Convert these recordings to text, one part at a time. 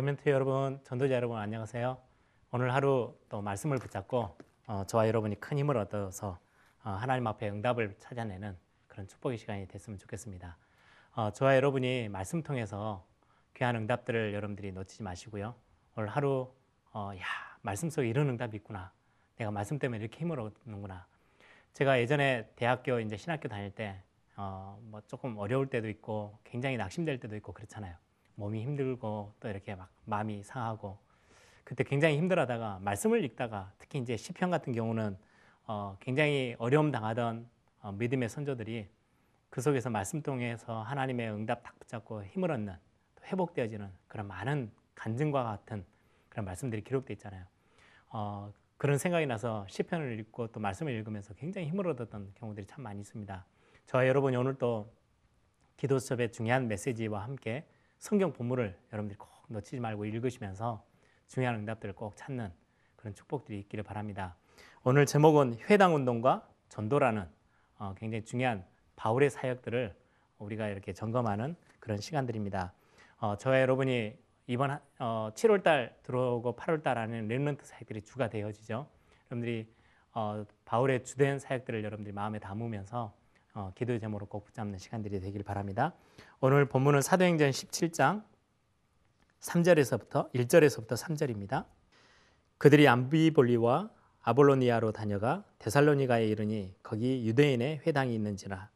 레멘트 여러분, 전도자 여러분 안녕하세요. 오늘 하루 또 말씀을 붙잡고 어, 저와 여러분이 큰 힘을 얻어서 어, 하나님 앞에 응답을 찾아내는 그런 축복의 시간이 됐으면 좋겠습니다. 어, 저와 여러분이 말씀 통해서 귀한 응답들을 여러분들이 놓치지 마시고요. 오늘 하루 어, 야 말씀 속에 이런 응답이 있구나. 내가 말씀 때문에 이렇게 힘을 얻는구나. 제가 예전에 대학교 이제 신학교 다닐 때 어, 뭐 조금 어려울 때도 있고 굉장히 낙심될 때도 있고 그렇잖아요. 몸이 힘들고 또 이렇게 막 마음이 상하고 그때 굉장히 힘들어하다가 말씀을 읽다가 특히 이제 시편 같은 경우는 어, 굉장히 어려움 당하던 어, 믿음의 선조들이 그 속에서 말씀 통해서 하나님의 응답 딱 붙잡고 힘을 얻는 또 회복되어지는 그런 많은 간증과 같은 그런 말씀들이 기록되어 있잖아요. 어, 그런 생각이 나서 시편을 읽고 또 말씀을 읽으면서 굉장히 힘을 얻었던 경우들이 참 많이 있습니다. 저와 여러분이 오늘 또 기도 수업의 중요한 메시지와 함께 성경 본문을 여러분들이 꼭 놓치지 말고 읽으시면서 중요한 응답들을 꼭 찾는 그런 축복들이 있기를 바랍니다. 오늘 제목은 회당 운동과 전도라는 어, 굉장히 중요한 바울의 사역들을 우리가 이렇게 점검하는 그런 시간들입니다. 어, 저와 여러분이 이번 어, 7월달 들어오고 8월달 안에는 렘런트 사역들이 주가 되어지죠. 여러분들이 어, 바울의 주된 사역들을 여러분들이 마음에 담으면서 어, 기도 제목으로 꼭 붙잡는 시간들이 되길 바랍니다. 오늘 본문은 사도행전 17장 3절에서부터 1절에서부터 3절입니다. 그들이 암비볼리와 아볼로니아로 다녀가 데살로니가에 이르니 거기 유대인의 회당이 있는지라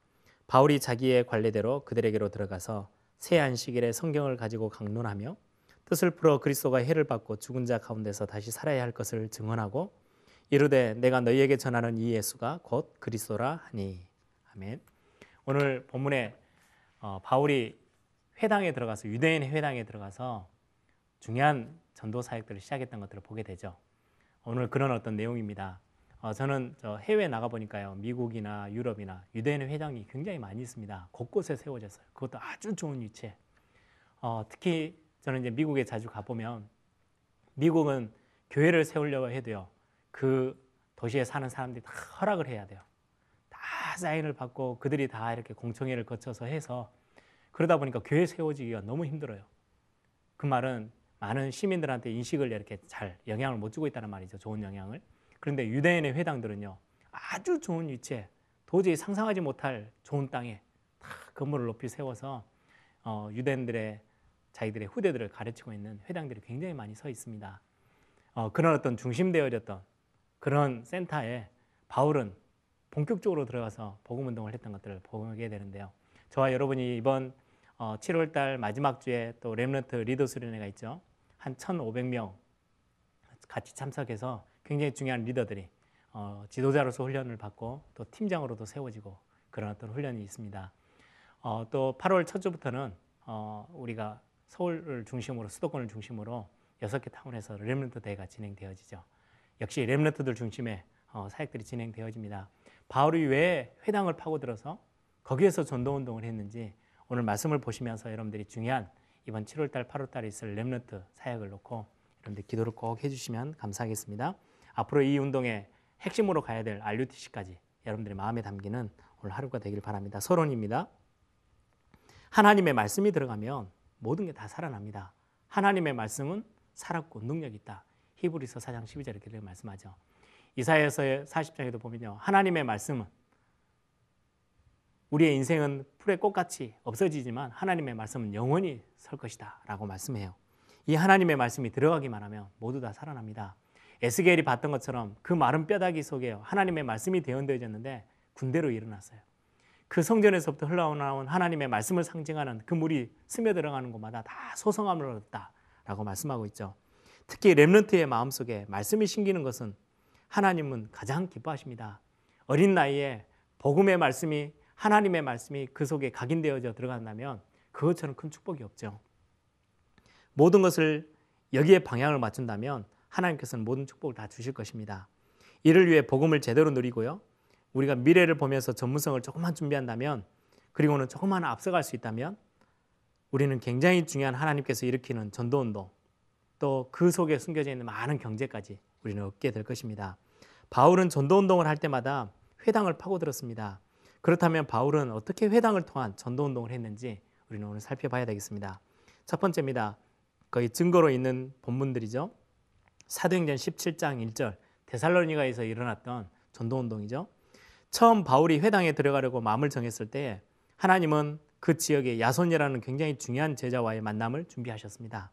바울이 자기의 관례대로 그들에게로 들어가서 새 안식일에 성경을 가지고 강론하며 뜻을 풀어 그리스도가 해를 받고 죽은 자 가운데서 다시 살아야 할 것을 증언하고 이르되 내가 너희에게 전하는 이 예수가 곧 그리스도라 하니 아멘. 오늘 본문에 어, 바울이 회당에 들어가서 유대인의 회당에 들어가서 중요한 전도 사역들을 시작했던 것들을 보게 되죠. 오늘 그런 어떤 내용입니다. 어, 저는 저 해외 나가 보니까요, 미국이나 유럽이나 유대인의 회당이 굉장히 많이 있습니다. 곳곳에 세워졌어요. 그것도 아주 좋은 위치에. 어, 특히 저는 이제 미국에 자주 가 보면 미국은 교회를 세우려고 해도요, 그 도시에 사는 사람들이 다 허락을 해야 돼요. 다 사인을 받고 그들이 다 이렇게 공청회를 거쳐서 해서 그러다 보니까 교회 세워지기가 너무 힘들어요. 그 말은 많은 시민들한테 인식을 이렇게 잘 영향을 못 주고 있다는 말이죠. 좋은 영향을. 그런데 유대인의 회당들은요. 아주 좋은 위치에 도저히 상상하지 못할 좋은 땅에 다 건물을 높이 세워서 어, 유대인들의 자기들의 후대들을 가르치고 있는 회당들이 굉장히 많이 서 있습니다. 어, 그런 어떤 중심되어졌던 그런 센터에 바울은 본격적으로 들어가서 복음 운동을 했던 것들을 보게 되는데요. 저와 여러분이 이번 어, 7월 달 마지막 주에 또 렘런트 리더 수련회가 있죠. 한 1,500명 같이 참석해서 굉장히 중요한 리더들이 어, 지도자로서 훈련을 받고 또 팀장으로도 세워지고 그런 어떤 훈련이 있습니다. 어, 또 8월 첫 주부터는 어, 우리가 서울을 중심으로 수도권을 중심으로 여섯 개 타운에서 렘런트 대회가 진행되어지죠. 역시 렘런트들 중심의 어, 사역들이 진행되어집니다. 바울이 왜 회당을 파고들어서 거기에서 전도 운동을 했는지 오늘 말씀을 보시면서 여러분들이 중요한 이번 7월 달, 8월 달에 있을 렘런트 사역을 놓고 여러분들 기도를 꼭 해주시면 감사하겠습니다. 앞으로 이 운동의 핵심으로 가야 될 RUTC까지 여러분들의 마음에 담기는 오늘 하루가 되길 바랍니다. 서론입니다. 하나님의 말씀이 들어가면 모든 게 다 살아납니다. 하나님의 말씀은 살았고 능력이 있다. 히브리서 4장 12절 이렇게 말씀하죠. 이사야서 40장에도 보면요. 하나님의 말씀은 우리의 인생은 풀의 꽃같이 없어지지만 하나님의 말씀은 영원히 설 것이다 라고 말씀해요. 이 하나님의 말씀이 들어가기만 하면 모두 다 살아납니다. 에스겔이 봤던 것처럼 그 마른 뼈다귀 속에 하나님의 말씀이 대언되어졌는데 군대로 일어났어요. 그 성전에서부터 흘러나온 하나님의 말씀을 상징하는 그 물이 스며들어가는 곳마다 다 소성함을 얻었다라고 말씀하고 있죠. 특히 렘넌트의 마음속에 말씀이 심기는 것은 하나님은 가장 기뻐하십니다. 어린 나이에 복음의 말씀이 하나님의 말씀이 그 속에 각인되어져 들어간다면 그것처럼 큰 축복이 없죠. 모든 것을 여기에 방향을 맞춘다면 하나님께서는 모든 축복을 다 주실 것입니다. 이를 위해 복음을 제대로 누리고요. 우리가 미래를 보면서 전문성을 조금만 준비한다면 그리고는 조금만 앞서갈 수 있다면 우리는 굉장히 중요한 하나님께서 일으키는 전도 운동 또 그 속에 숨겨져 있는 많은 경제까지 우리는 얻게 될 것입니다. 바울은 전도 운동을 할 때마다 회당을 파고들었습니다. 그렇다면 바울은 어떻게 회당을 통한 전도 운동을 했는지 우리는 오늘 살펴봐야 되겠습니다. 첫 번째입니다. 거의 증거로 있는 본문들이죠. 사도행전 17장 1절 데살로니가에서 일어났던 전도 운동이죠. 처음 바울이 회당에 들어가려고 마음을 정했을 때 하나님은 그 지역에 야손이라는 굉장히 중요한 제자와의 만남을 준비하셨습니다.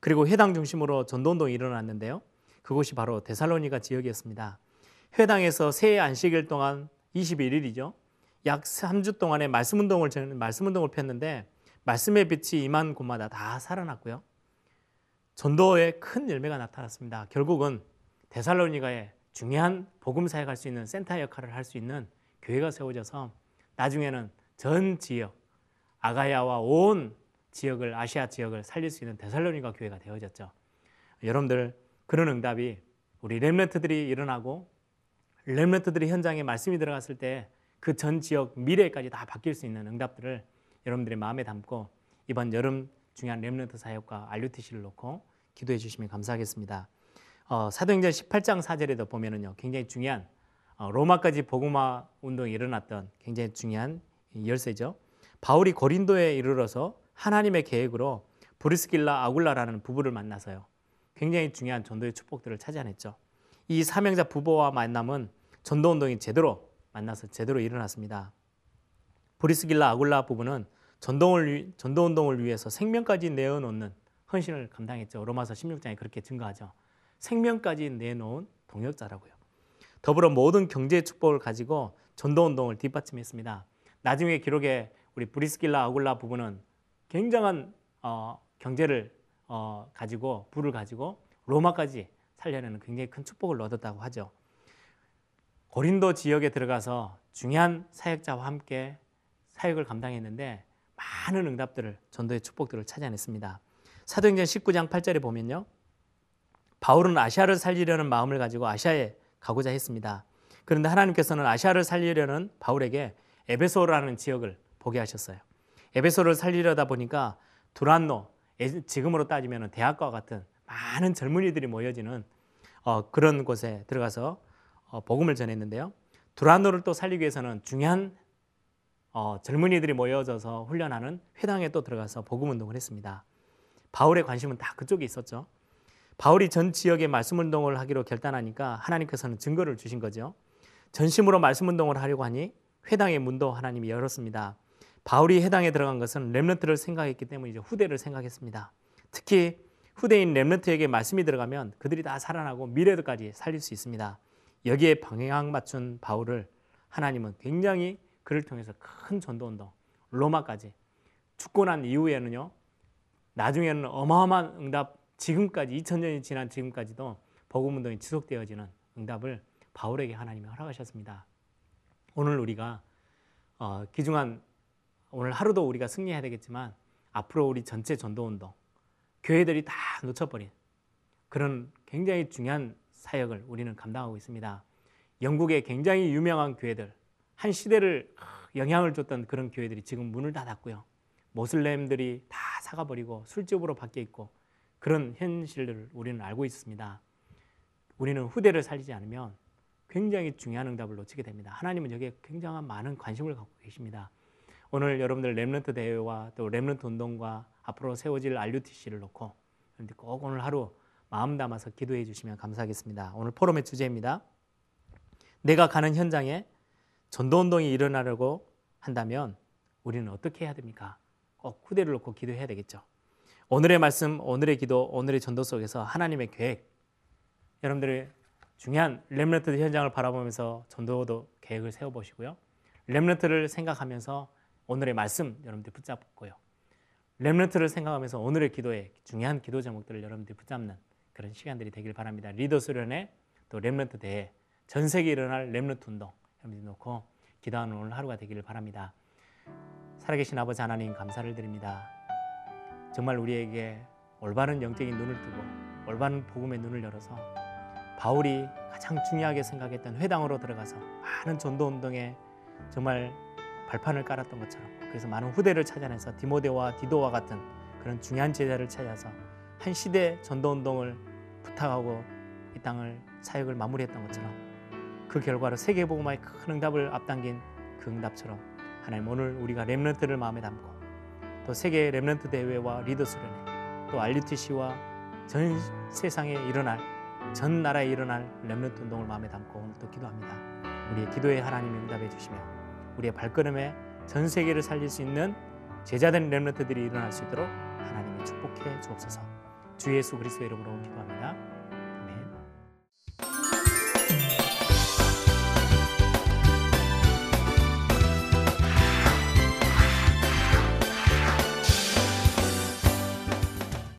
그리고 회당 중심으로 전도 운동이 일어났는데요. 그곳이 바로 데살로니가 지역이었습니다. 회당에서 새 안식일 동안 21일이죠. 약 3주 동안의 말씀 운동을 말씀 운동을 폈는데 말씀의 빛이 임한 곳마다 다 살아났고요. 전도에 큰 열매가 나타났습니다. 결국은 데살로니가에 중요한 복음 사역 할 수 있는 센터 역할을 할 수 있는 교회가 세워져서 나중에는 전 지역 아가야와 온 지역을 아시아 지역을 살릴 수 있는 데살로니가 교회가 되어졌죠. 여러분들 그런 응답이 우리 렘런트들이 일어나고 렘런트들이 현장에 말씀이 들어갔을 때 그 전 지역 미래까지 다 바뀔 수 있는 응답들을 여러분들의 마음에 담고 이번 여름 중요한 렘런트 사역과 RUTC를 놓고 기도해 주시면 감사하겠습니다. 어, 사도행전 18장 4절에도 보면은요 굉장히 중요한 어, 로마까지 복음화 운동이 일어났던 굉장히 중요한 열쇠죠. 바울이 고린도에 이르러서 하나님의 계획으로 브리스길라 아굴라라는 부부를 만나서요. 굉장히 중요한 전도의 축복들을 찾아냈죠. 이 사명자 부부와 만남은 전도 운동이 제대로 만나서 제대로 일어났습니다. 브리스길라 아굴라 부부는 전도를, 전도 운동을 위해서 생명까지 내어놓는 헌신을 감당했죠. 로마서 16장에 그렇게 증거하죠. 생명까지 내놓은 동역자라고요. 더불어 모든 경제 축복을 가지고 전도 운동을 뒷받침했습니다. 나중에 기록에 우리 브리스길라 아굴라 부부는 굉장한 어, 경제를 어, 가지고 부를 가지고 로마까지 살려내는 굉장히 큰 축복을 얻었다고 하죠. 고린도 지역에 들어가서 중요한 사역자와 함께 사역을 감당했는데 많은 응답들을 전도의 축복들을 찾아냈습니다. 사도행전 19장 8절에 보면요. 바울은 아시아를 살리려는 마음을 가지고 아시아에 가고자 했습니다. 그런데 하나님께서는 아시아를 살리려는 바울에게 에베소라는 지역을 보게 하셨어요. 에베소를 살리려다 보니까 두란노, 지금으로 따지면 대학과 같은 많은 젊은이들이 모여지는 어, 그런 곳에 들어가서 어, 복음을 전했는데요. 두란노를 또 살리기 위해서는 중요한 어, 젊은이들이 모여져서 훈련하는 회당에 또 들어가서 복음 운동을 했습니다. 바울의 관심은 다 그쪽에 있었죠. 바울이 전 지역에 말씀 운동을 하기로 결단하니까 하나님께서는 증거를 주신 거죠. 전심으로 말씀 운동을 하려고 하니 회당의 문도 하나님이 열었습니다. 바울이 해당에 들어간 것은 렘넌트를 생각했기 때문에 이제 후대를 생각했습니다. 특히 후대인 렘넌트에게 말씀이 들어가면 그들이 다 살아나고 미래도까지 살릴 수 있습니다. 여기에 방향 맞춘 바울을 하나님은 굉장히 그를 통해서 큰 전도 운동 로마까지 죽고 난 이후에는요 나중에는 어마어마한 응답 지금까지 2000년이 지난 지금까지도 복음 운동이 지속되어지는 응답을 바울에게 하나님이 허락하셨습니다. 오늘 우리가 어, 귀중한 오늘 하루도 우리가 승리해야 되겠지만 앞으로 우리 전체 전도 운동 교회들이 다 놓쳐버린 그런 굉장히 중요한 사역을 우리는 감당하고 있습니다. 영국의 굉장히 유명한 교회들 한 시대를 영향을 줬던 그런 교회들이 지금 문을 닫았고요. 모슬렘들이 다 사가버리고 술집으로 바뀌어 있고 그런 현실들을 우리는 알고 있습니다. 우리는 후대를 살리지 않으면 굉장히 중요한 응답을 놓치게 됩니다. 하나님은 여기에 굉장한 많은 관심을 갖고 계십니다. 오늘 여러분들 렘런트 대회와 또 렘런트 운동과 앞으로 세워질 RUTC를 놓고 꼭 오늘 하루 마음 담아서 기도해 주시면 감사하겠습니다. 오늘 포럼의 주제입니다. 내가 가는 현장에 전도 운동이 일어나려고 한다면 우리는 어떻게 해야 됩니까? 꼭 후대를 놓고 기도해야 되겠죠. 오늘의 말씀, 오늘의 기도, 오늘의 전도 속에서 하나님의 계획, 여러분들의 중요한 렘런트 현장을 바라보면서 전도도 계획을 세워보시고요. 렘런트를 생각하면서 오늘의 말씀 여러분들 붙잡고요. 렘런트를 생각하면서 오늘의 기도에 중요한 기도 제목들을 여러분들이 붙잡는 그런 시간들이 되길 바랍니다. 리더 수련회 또 렘런트 대회 전 세계 일어날 렘런트 운동 여러분들이 놓고 기도하는 오늘 하루가 되기를 바랍니다. 살아계신 아버지 하나님 감사를 드립니다. 정말 우리에게 올바른 영적인 눈을 뜨고 올바른 복음의 눈을 열어서 바울이 가장 중요하게 생각했던 회당으로 들어가서 많은 전도 운동에 정말 발판을 깔았던 것처럼 그래서 많은 후대를 찾아내서 디모데와 디도와 같은 그런 중요한 제자를 찾아서 한 시대 전도 운동을 부탁하고 이 땅을 사역을 마무리했던 것처럼 그 결과로 세계 복음화의 큰 응답을 앞당긴 그 응답처럼 하나님 오늘 우리가 렘넌트를 마음에 담고 또 세계 렘넌트 대회와 리더 수련회 또 RUTC와 전 세상에 일어날 전 나라에 일어날 렘넌트 운동을 마음에 담고 오늘 또 기도합니다. 우리의 기도에 하나님이 응답해 주시며 우리의 발걸음에 전 세계를 살릴 수 있는 제자된 렘넌트들이 일어날 수 있도록 하나님이 축복해 주옵소서. 주 예수 그리스도의 이름으로 기도합니다.